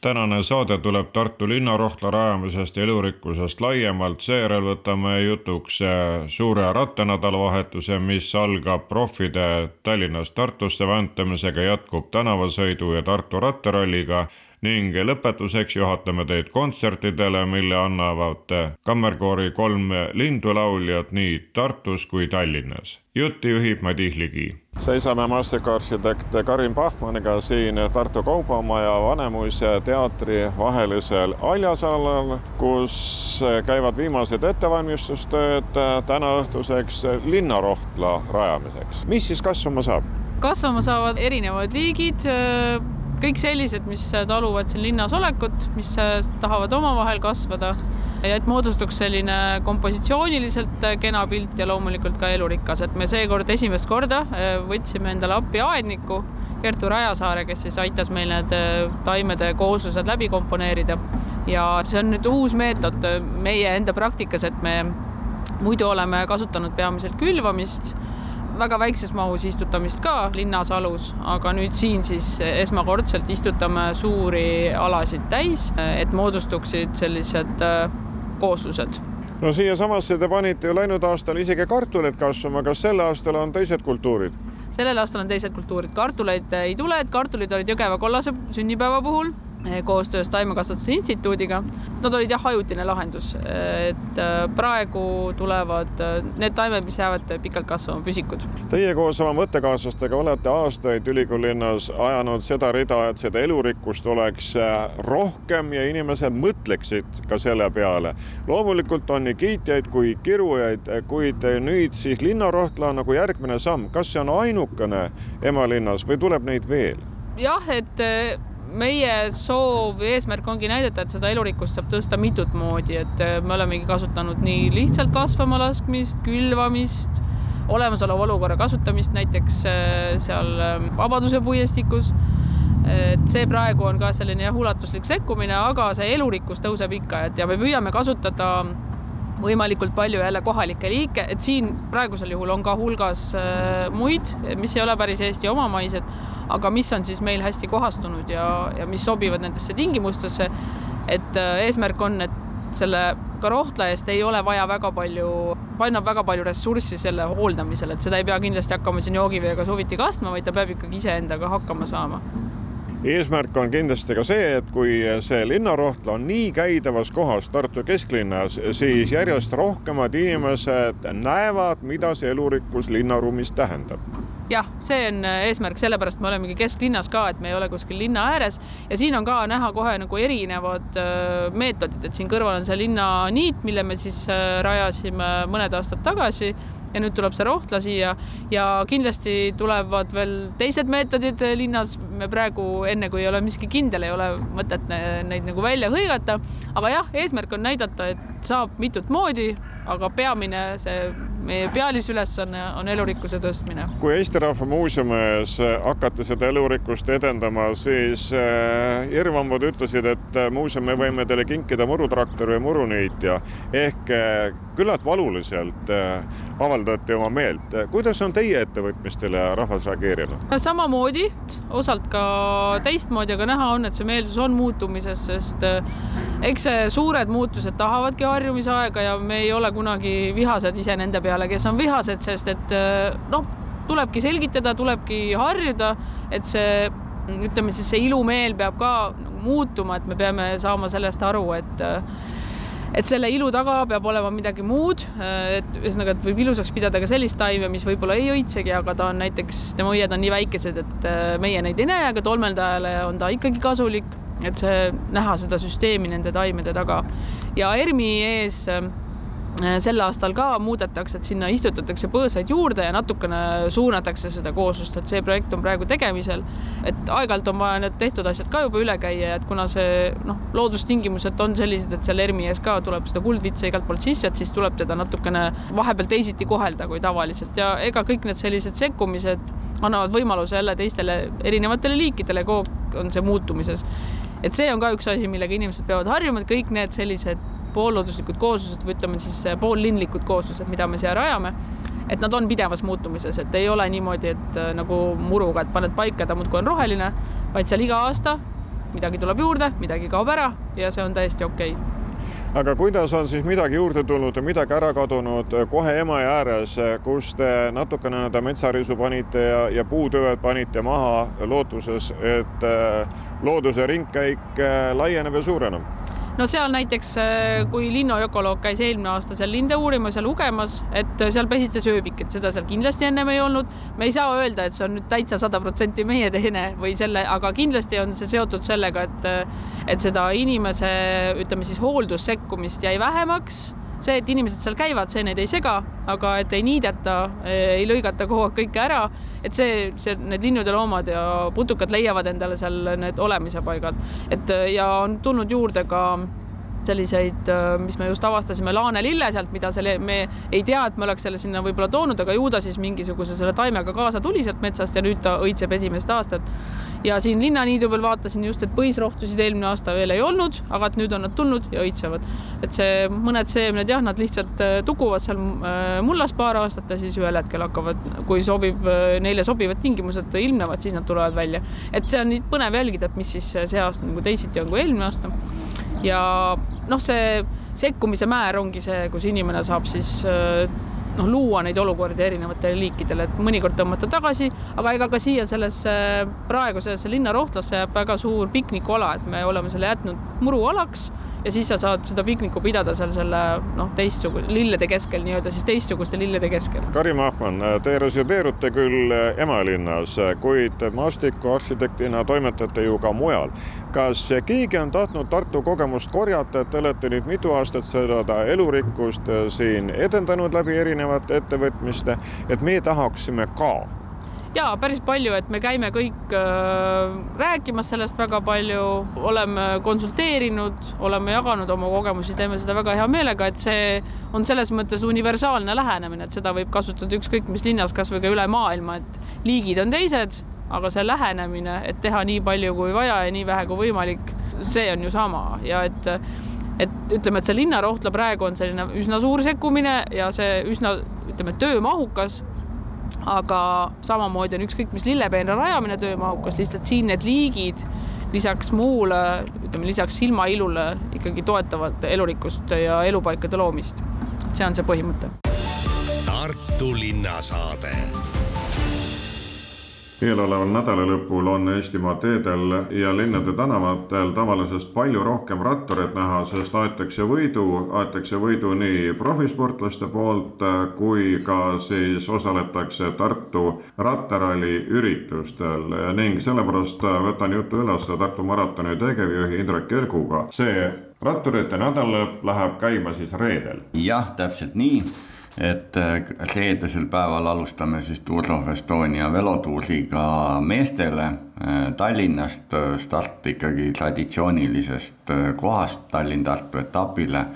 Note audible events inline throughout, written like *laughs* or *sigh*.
tänane saade tuleb Tartu linnarohtla rajamisest ja elurikkusest laiemalt, seejärel võtame jutuks äh, suure rattanädalavahetuse, mis algab proffide Tallinnast Tartusse väntamisega, jätkub tänavasõidu ja Tartu rattaralliga ning lõpetuseks juhatame teid kontsertidele, mille annavad kammerkoori kolm lindulauljat nii Tartus kui Tallinnas. jutti juhib Madis Ligi. seisame maastikuarhitekt Karin Pahmaniga siin Tartu Kaubamaja Vanemuise teatri vahelisel haljasalal, kus käivad viimased ettevalmistustööd tänaõhtuseks linnarohtla rajamiseks. mis siis kasvama saab? kasvama saavad erinevad liigid kõik sellised, mis taluvad siin linnas olekut, mis tahavad omavahel kasvada ja et moodustuks selline kompositsiooniliselt kena pilt ja loomulikult ka elurikas, et me seekord esimest korda äh, võtsime endale appi aedniku Kertu Rajasaare, kes siis aitas meil need äh, taimede kooslused läbi komponeerida. ja see on nüüd uus meetod meie enda praktikas, et me muidu oleme kasutanud peamiselt külvamist väga väikses mahus istutamist ka linnas alus, aga nüüd siin siis esmakordselt istutame suuri alasid täis, et moodustuksid sellised äh, kooslused. No siiasamasse te panite ju läinud aastal isegi kartuleid kasvama, kas sel aastal on teised kultuurid? sellel aastal on teised kultuurid, kartuleid ei tule, et kartulid olid Jõgeva kollase sünnipäeva puhul koostöös Taimekasvatuse Instituudiga. Nad olid jah, ajutine lahendus, et äh, praegu tulevad need taimed, mis jäävad pikalt kasvama, püsikud. Teie koos oma mõttekaaslastega olete aastaid ülikoolilinnas ajanud seda rida, et seda elurikkust oleks rohkem ja inimesed mõtleksid ka selle peale. loomulikult on nii kiitjaid kui kirujaid, kuid nüüd siis linnarohtla nagu järgmine samm, kas see on ainukene emalinnas või tuleb neid veel? jah, et meie soov või eesmärk ongi näidata, et seda elurikkust saab tõsta mitut moodi, et äh, me olemegi kasutanud nii lihtsalt kasvama laskmist, külvamist, olemasoleva olukorra kasutamist näiteks äh, seal ähm, Vabaduse puiestikus. et see praegu on ka selline jah, ulatuslik sekkumine, aga see elurikkus tõuseb ikka, et ja me püüame kasutada võimalikult palju jälle kohalikke liike, et siin praegusel juhul on ka hulgas äh, muid, mis ei ole päris Eesti omamaised, aga mis on siis meil hästi kohastunud ja, ja mis sobivad nendesse tingimustesse. et äh, eesmärk on, et selle ka Rohtla eest ei ole vaja väga palju, panna väga palju ressurssi selle hooldamisele, et seda ei pea kindlasti hakkama siin joogiveega suviti kastma, vaid ta peab ikkagi iseendaga hakkama saama eesmärk on kindlasti ka see, et kui see linnarohtla on nii käidavas kohas Tartu kesklinnas, siis järjest rohkemad inimesed näevad, mida see elurikkus linnaruumis tähendab. Jah, see on eesmärk, sellepärast me olemegi kesklinnas ka, et me ei ole kuskil linna ääres. Ja siin on ka näha kohe nagu erinevad äh, meetodid, et siin kõrval on see linnaniit, mille me siis äh, rajasime mõned aastad tagasi ja nüüd tuleb see Rohtla siia ja kindlasti tulevad veel teised meetodid linnas. me praegu, enne kui ei ole miski kindel, ei ole mõtet neid nagu välja hõigata. aga jah, eesmärk on näidata, et saab mitut moodi, aga peamine see meie pealisülesanne on elurikkuse tõstmine. kui Eesti Rahva Muuseumis hakati seda elurikkust edendama, siis äh, ütlesid, et äh, muuseum, me võime teile kinkida murutraktori või muruniitja ehk äh, küllalt valuliselt avaldati oma meelt. kuidas on teie ettevõtmistele rahvas reageerinud? samamoodi, osalt ka teistmoodi, aga näha on, et see meelsus on muutumises, sest eks see suured muutused tahavadki harjumisaega ja me ei ole kunagi vihased ise nende peale, kes on vihased, sest et noh, tulebki selgitada, tulebki harjuda, et see ütleme siis see ilumeel peab ka nagu muutuma, et me peame saama sellest aru, et et selle ilu taga peab olema midagi muud, et ühesõnaga, et võib ilusaks pidada ka sellist taime, mis võib-olla ei õitsegi, aga ta on näiteks, tema õied on nii väikesed, et meie neid ei näe, aga tolmeldajale on ta ikkagi kasulik, et see, näha seda süsteemi nende taimede taga. ja ERMi ees Äh, sel aastal ka muudetakse, et sinna istutatakse põõsaid juurde ja natukene suunatakse seda kooslust, et see projekt on praegu tegemisel. et aeg-ajalt on vaja need tehtud asjad ka juba üle käia, et kuna see noh, loodustingimused on sellised, et seal ERMi ees ka tuleb seda kuldvitsa igalt poolt sisse, et siis tuleb teda natukene vahepeal teisiti kohelda kui tavaliselt ja ega kõik need sellised sekkumised annavad võimaluse jälle teistele erinevatele liikidele on see muutumises. et see on ka üks asi, millega inimesed peavad harjuma, et kõik need sellised poollooduslikud kooslused või ütleme siis poollinlikud kooslused, mida me siia rajame et nad on pidevas muutumises, et ei ole niimoodi, et äh, nagu muruga, et paned paika, ta muudkui on roheline, vaid seal iga aasta midagi tuleb juurde, midagi kaob ära ja see on täiesti okei okay aga kuidas on siis midagi juurde tulnud ja midagi ära kadunud kohe Emajõe ääres, kus te natukene nii-öelda metsarisu panite ja, ja puutüved panite maha lootuses, et looduse ringkäik laieneb ja suureneb? No seal näiteks, äh, kui linnuökoloog käis eelmine aasta seal linde uurimas ja lugemas, et seal pesitses ööbik, et seda seal kindlasti ennem ei olnud. me ei saa öelda, et see on nüüd täitsa sada protsenti meie teene või selle, aga kindlasti on see seotud sellega, et, et seda inimese, ütleme siis hooldussekkumist jäi vähemaks see, et inimesed seal käivad, see neid ei sega, aga et ei niideta, ei lõigata kogu aeg kõike ära, et see, see, need linnud ja loomad ja putukad leiavad endale seal need olemise paigad, et ja on tulnud juurde ka selliseid, mis me just avastasime, laanelille sealt, mida selle, me ei tea, et me oleks selle sinna võib-olla toonud, aga ju ta siis mingisuguse selle taimega kaasa tuli sealt metsast ja nüüd ta õitseb esimest aastat ja siin linnaniidu peal vaatasin just, et põisrohtusid eelmine aasta veel ei olnud, aga et nüüd on nad tulnud ja õitsevad. et see mõned seemned jah, nad lihtsalt äh, tukuvad seal äh, mullas paar aastat ja siis ühel hetkel hakkavad, kui sobib, äh, neile sobivad tingimused ilmnevad, siis nad tulevad välja. et see on põnev jälgida, et mis siis see aasta nagu teisiti on kui eelmine aasta. Ja noh, see sekkumise määr ongi see, kus inimene saab siis noh, luua neid olukordi erinevatele liikidele, et mõnikord tõmmata tagasi, aga ega ka siia sellesse praegusesse linnarohtlasse jääb väga suur piknikuala, et me oleme selle jätnud murualaks ja siis sa saad seda piknikku pidada seal selle noh, teistsuguse lillede keskel nii-öelda siis teistsuguste lillede keskel. Karim Ahman, te resideerute küll emalinnas, kuid maastikuarhitektina toimetate ju ka mujal. kas keegi on tahtnud Tartu kogemust korjata, et te olete nüüd mitu aastat seda elurikkust siin edendanud läbi erinevate ettevõtmiste, et meie tahaksime ka ja päris palju, et me käime kõik äh, rääkimas sellest väga palju, oleme konsulteerinud, oleme jaganud oma kogemusi, teeme seda väga hea meelega, et see on selles mõttes universaalne lähenemine, et seda võib kasutada ükskõik mis linnas, kasvõi ka üle maailma, et liigid on teised, aga see lähenemine, et teha nii palju kui vaja ja nii vähe kui võimalik, see on ju sama. Ja et et ütleme, et see linnarohtla praegu on selline üsna suur sekkumine ja see üsna, ütleme, töömahukas aga samamoodi on ükskõik mis lillepeenra rajamine töömahukas, lihtsalt siin need liigid lisaks muule, ütleme lisaks silmailule ikkagi toetavad elurikkust ja elupaikade loomist. see on see põhimõte. Tartu linnasaade eeloleval nädalalõpul on Eestimaa teedel ja linnade tänavatel tavalisest palju rohkem rattureid näha, sest aetakse võidu, aetakse võidu nii profisportlaste poolt kui ka siis osaletakse Tartu rattaralli üritustel ning sellepärast võtan jutu üles Tartu maratoni tegevjuhi Indrek Kerguga. see ratturite nädal läheb käima siis reedel. jah, täpselt nii et äh, reedesel päeval alustame siis Tour of Estonia velotuuriga meestele äh, Tallinnast äh, start ikkagi traditsioonilisest kohast Tallinn-Tartu etapile.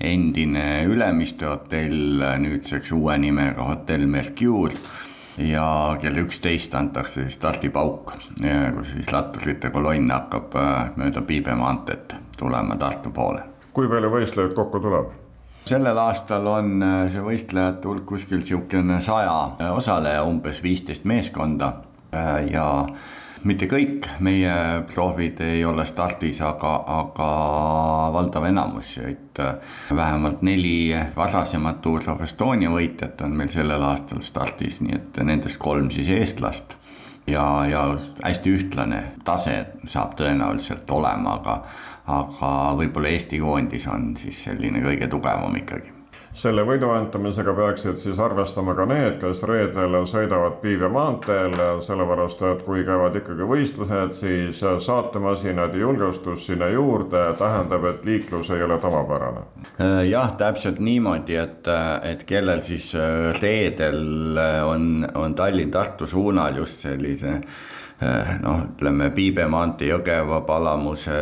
endine Ülemiste hotell, nüüdseks uue nimega hotell Mercure ja kell üksteist antakse siis stardipauk, kus siis ratturite kolonn hakkab mööda Piibe maanteed tulema Tartu poole. kui palju võistlejaid kokku tuleb? Sellel aastal on äh, see võistlejate hulk kuskil niisugune saja äh, osaleja, umbes viisteist meeskonda. Äh, ja mitte kõik meie proovid ei ole stardis, aga, aga valdav enamus, et vähemalt neli varasemat Tour of Estonia võitjat on meil sellel aastal stardis, nii et nendest kolm siis eestlast. Ja, ja hästi ühtlane tase saab tõenäoliselt olema, aga aga võib-olla Eesti koondis on siis selline kõige tugevam ikkagi selle võiduantamisega peaksid siis arvestama ka need, kes reedel sõidavad Piive maanteel, sellepärast et kui käivad ikkagi võistlused, siis saatemasinad ja julgestus sinna juurde tähendab, et liiklus ei ole tavapärane. jah, täpselt niimoodi, et, et kellel siis reedel on, on Tallinn-Tartu suunal just sellise noh, ütleme Piibe maantee, Jõgeva, Palamuse,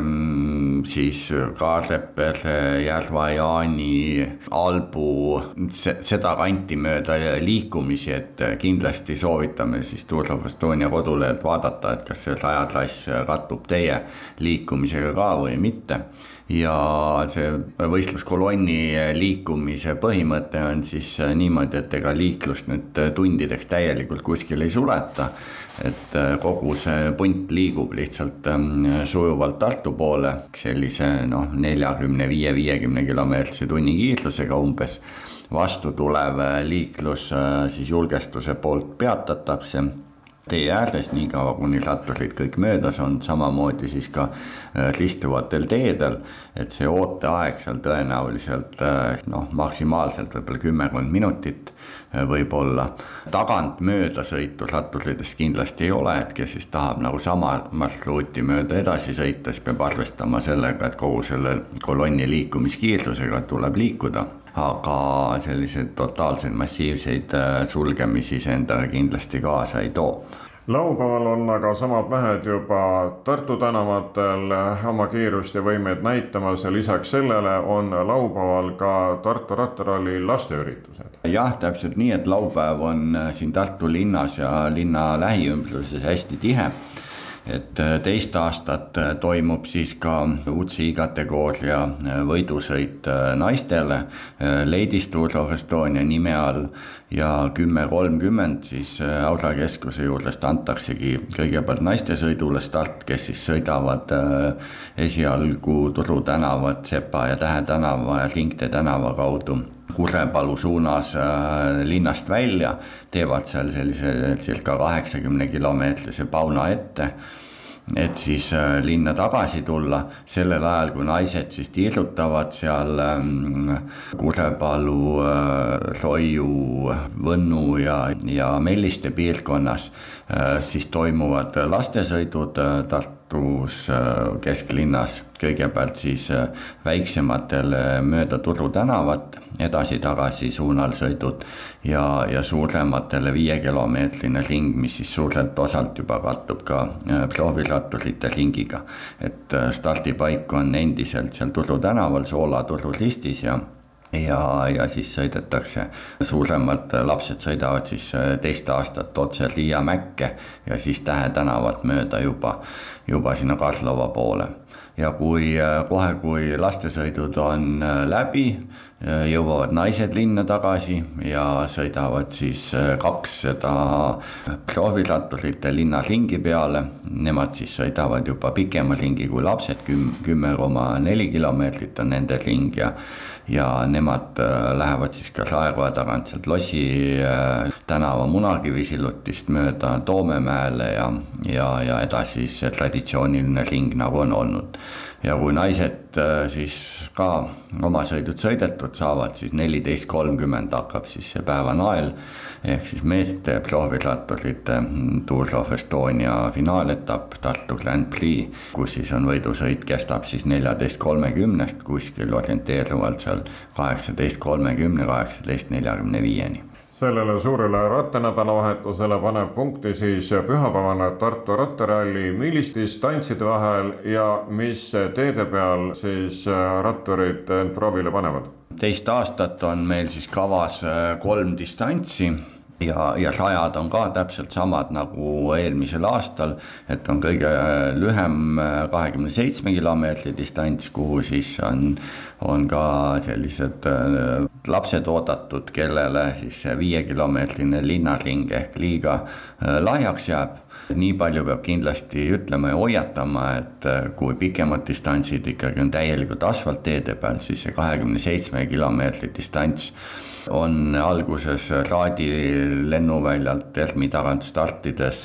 mm, siis Kaarepere, Järva-Jaani, Albu, seda kanti mööda liikumisi, et kindlasti soovitame siis Tour of Estonia kodulehelt vaadata, et kas see rajatrass kattub teie liikumisega ka või mitte ja see võistluskolonni liikumise põhimõte on siis niimoodi, et ega liiklust nüüd tundideks täielikult kuskil ei suleta. Et kogu see punt liigub lihtsalt ähm, sujuvalt Tartu poole sellise noh, neljakümne viie, viiekümne kilomeetrise tunnikiirusega umbes. vastu tulev liiklus äh, siis julgestuse poolt peatatakse tee ääres, niikaua kuni ratturid kõik möödas on, samamoodi siis ka äh, ristuvatel teedel. et see ooteaeg seal tõenäoliselt äh, noh, maksimaalselt võib-olla kümmekond minutit äh, võib-olla. tagant mööda sõitu ratturitest kindlasti ei ole, et kes siis tahab nagu sama marsruuti mööda edasi sõita, siis peab arvestama sellega, et kogu selle kolonni liikumiskiirusega tuleb liikuda aga selliseid totaalseid massiivseid äh, sulgemisi see endaga kindlasti kaasa ei too laupäeval on aga samad mehed juba Tartu tänavatel oma kiirust ja võimeid näitamas ja lisaks sellele on laupäeval ka Tartu rattaralli lasteüritused. jah, täpselt nii, et laupäev on äh, siin Tartu linnas ja linna lähiümbruses hästi tihe et äh, teist aastat äh, toimub siis ka UCI kategooria äh, võidusõit naistele. Ladies Tour of Estonia nime all ja kümme kolmkümmend siis Aura keskuse juurest antaksegi kõigepealt naistesõidule start, kes siis sõidavad esialgu Turu tänavat, Sepa ja Tähe tänava ja Ringtee tänava kaudu Kurrepalu suunas linnast välja, teevad seal sellise circa kaheksakümne kilomeetrise pauna ette et siis äh, linna tagasi tulla, sellel ajal, kui naised siis tiirutavad seal ähm, Kurepalu, äh, Roiu, Võnnu ja, ja Melliste piirkonnas, äh, siis toimuvad lastesõidud Tartus kesklinnas, kõigepealt siis väiksematel mööda Turu tänavat edasi-tagasi suunal sõidud ja, ja suurematele viiekilomeetrine ring, mis siis suurelt osalt juba kattub ka äh, prooviratturite ringiga. et äh, stardipaik on endiselt seal Turu tänaval, Soola Turu ristis ja ja, ja siis sõidetakse, suuremad lapsed sõidavad siis äh, teist aastat otse Riia mäkke ja siis Tähe tänavat mööda juba, juba sinna Karlova poole. Ja kui kohe, kui lastesõidud on läbi, jõuavad naised linna tagasi ja sõidavad siis äh, kakssada prooviratturite linnaringi peale. Nemad siis sõidavad juba pikema ringi kui lapsed, kümme koma neli kilomeetrit on nende ring ja ja nemad äh, lähevad siis ka Raekoja tagant sealt Lossi äh, tänava Munakivi sillutist mööda Toomemäele ja, ja, ja edasi siis see traditsiooniline ring, nagu on olnud ja kui naised äh, siis ka oma sõidud sõidetud saavad, siis neliteist kolmkümmend hakkab siis see päevanael. ehk siis meeste prooviratturite Tour of Estonia finaaletapp Tartu Grand Prix, kus siis on võidusõit, kestab siis neljateist kolmekümnest kuskil orienteeruvalt seal kaheksateist kolmekümne, kaheksateist neljakümne viieni sellele suurele rattanädalavahetusele paneb punkti siis pühapäevane Tartu rattaralli, millist distantside vahel ja mis teede peal siis ratturid end proovile panevad? teist aastat on meil siis kavas kolm distantsi ja, ja rajad on ka täpselt samad nagu eelmisel aastal, et on kõige lühem kahekümne seitsme kilomeetri distants, kuhu siis on, on ka sellised äh, lapsed oodatud, kellele siis see viiekilomeetrine linnaring ehk liiga äh, lahjaks jääb. Nii palju peab kindlasti ütlema ja hoiatama, et äh, kui pikemad distantsid ikkagi on täielikult asfaltteede peal, siis see kahekümne seitsme kilomeetri distants on alguses Raadi lennuväljalt ERMi tagant startides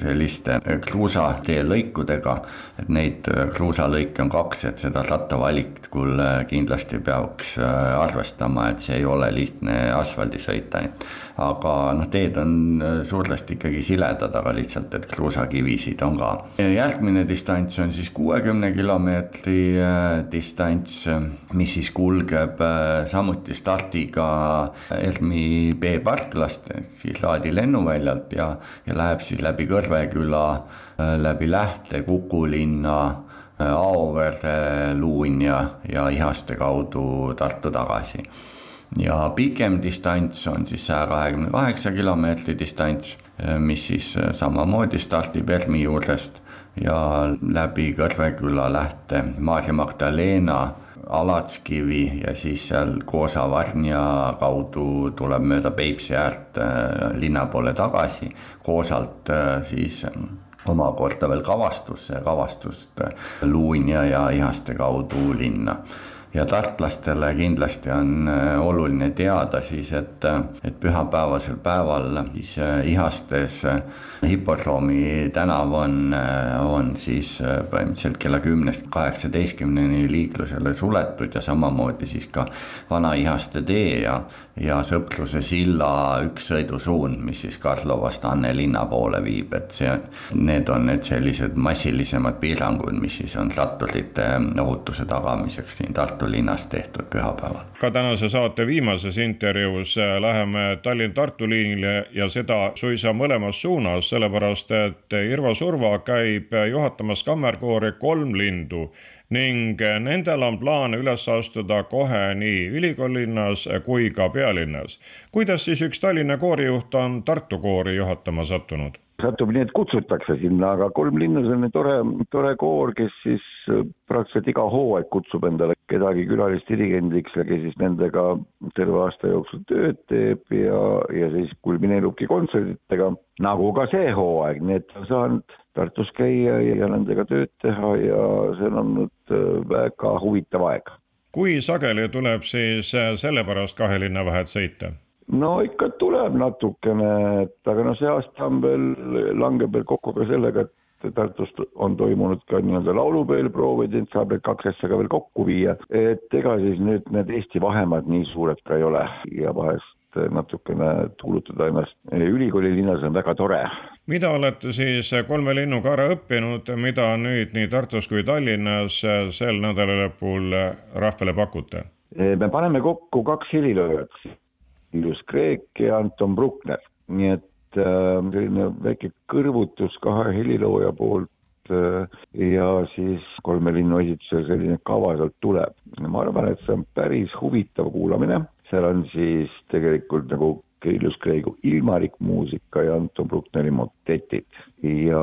selliste kruusateelõikudega. et neid kruusalõike on kaks, et seda rattavalikul kindlasti peaks arvestama, et see ei ole lihtne asfaldisõit ainult. Aga noh, teed on suuresti ikkagi siledad, aga lihtsalt, et kruusakivisid on ka. järgmine distants on siis kuuekümne kilomeetri distants, mis siis kulgeb samuti stardiga ERMi B-parklast, siis Laadi lennuväljalt ja, ja läheb siis läbi Kõrveküla, läbi Lähte, Kukulinna Auvere, Luunja ja Ihaste kaudu Tartu tagasi. Ja pikem distants on siis saja kahekümne kaheksa kilomeetri distants, mis siis samamoodi stardib ERMi juurest ja läbi Kõrveküla, Lähte, Maarja Magdalena, Alatskivi ja siis seal Koosa-Varnja kaudu tuleb mööda Peipsi äärt linna poole tagasi, Koosalt siis omakorda veel kavastusse ja kavastust Luunja ja Ihaste kaudu linna ja tartlastele kindlasti on äh, oluline teada siis, et, et pühapäevasel päeval siis äh, Ihastes äh, hipodroomi tänav on, on siis põhimõtteliselt kella kümnest kaheksateistkümneni liiklusele suletud ja samamoodi siis ka Vana-Ihaste tee ja, ja Sõpruse silla üks sõidusuund, mis siis Karlovast Anne linna poole viib, et see, need on need sellised massilisemad piirangud, mis siis on ratturite ohutuse tagamiseks siin Tartu linnas tehtud pühapäeval. ka tänase saate viimases intervjuus äh, läheme Tallinn-Tartu liinile ja seda suisa mõlemas suunas, sellepärast et Irvo Surva käib juhatamas kammerkoori Kolm lindu ning nendel on plaan üles astuda kohe nii ülikoolilinnas kui ka pealinnas. kuidas siis üks Tallinna koorijuht on Tartu koori juhatama sattunud? satub nii, et kutsutakse sinna, aga kolm linna, see on tore, tore koor, kes siis äh, praktiliselt iga hooaeg kutsub endale kedagi külalisdirigendiks ja kes siis nendega terve aasta jooksul tööd teeb ja, ja siis kulmineerubki kontsertidega, nagu ka see hooaeg, nii et saanud Tartus käia ja nendega tööd teha ja see on olnud äh, väga huvitav aeg. kui sageli tuleb siis äh, sellepärast kahe linna vahet sõita? no ikka tuleb natukene, et aga noh, see aasta on veel, langeb veel kokku ka sellega, et Tartus on toimunud ka nii-öelda laulupeolproovid, et saab need kaks asja ka veel kokku viia, et ega siis nüüd need Eesti vahemaad nii suured ka ei ole ja vahest natukene tuulutada ennast ülikoolilinnas on väga tore. mida olete siis kolme linnuga ära õppinud, mida nüüd nii Tartus kui Tallinnas sel nädalalõpul rahvale pakute? me paneme kokku kaks helilööjat Ilus Kreek ja Anton Bruckner, nii et äh, selline väike kõrvutus kahe helilooja poolt äh, ja siis kolme linnu esitusel selline kava sealt tuleb. ma arvan, et see on päris huvitav kuulamine, seal on siis tegelikult nagu Kirillus Kreigu ilmarik muusika ja Anton Bruckneri motetid. Ja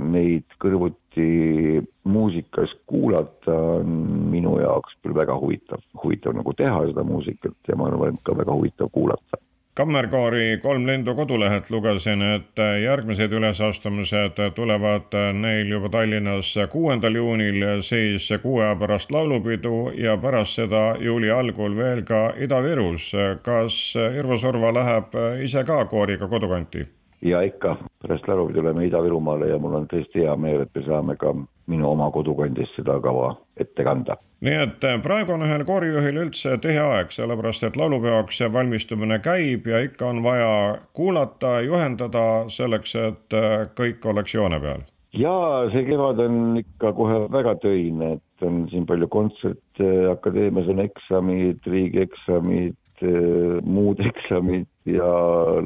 neid kõrvuti muusikas kuulata on minu jaoks küll väga huvitav, huvitav nagu teha seda muusikat ja ma arvan, et ka väga huvitav kuulata Kammerkoori Kolm lindu kodulehelt lugesin, et järgmised ülesastumised tulevad neil juba Tallinnas kuuendal juunil, siis kuu aja pärast laulupidu ja pärast seda juuli algul veel ka Ida-Virus. kas Irvo Surva läheb ise ka kooriga kodukanti? Ja ikka, pärast laulupidu läheme Ida-Virumaale ja mul on tõesti hea meel, et me saame ka minu oma kodukandis seda kava ette kanda. nii et äh, praegu on ühel koorijuhil üldse tihe aeg, sellepärast et laulupeoks valmistumine käib ja ikka on vaja kuulata, juhendada selleks, et äh, kõik oleks joone peal. jaa, see kevad on ikka kohe väga töine, et on siin palju kontserte, akadeemias on eksamid, riigieksamid, äh, muud *laughs* eksamid ja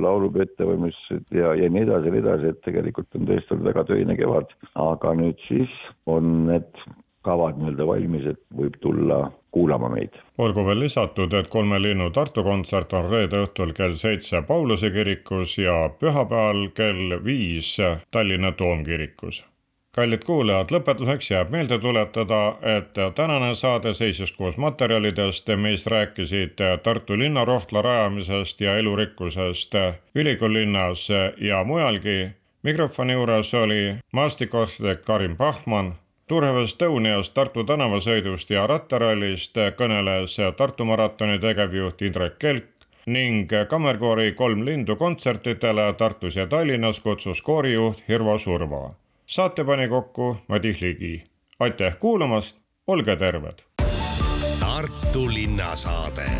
laulupeo ettevalmistused ja, ja nii edasi ja nii edasi, et tegelikult on tõesti olnud väga töine kevad, aga nüüd siis on need kavad nii-öelda valmis, et võib tulla kuulama meid. olgu veel lisatud, et Kolme linnu Tartu kontsert on reede õhtul kell seitse Pauluse kirikus ja pühapäeval kell viis Tallinna Toomkirikus kallid kuulajad, lõpetuseks jääb meelde tuletada, et tänane saade seisis koos materjalidest, mis rääkisid Tartu linnarohtla rajamisest ja elurikkusest ülikoolilinnas ja mujalgi. mikrofoni juures oli maastikuarhitekt Karin Pahman Turhev Estoniast, Tartu tänavasõidust ja rattarallist kõneles Tartu maratoni tegevjuht Indrek Kelk ning Kammerkoori Kolm lindu kontsertidele Tartus ja Tallinnas kutsus koorijuht Hirvo Surva. Saate pani kokku Madis Ligi. aitäh kuulamast, olge terved! Tartu linnasaade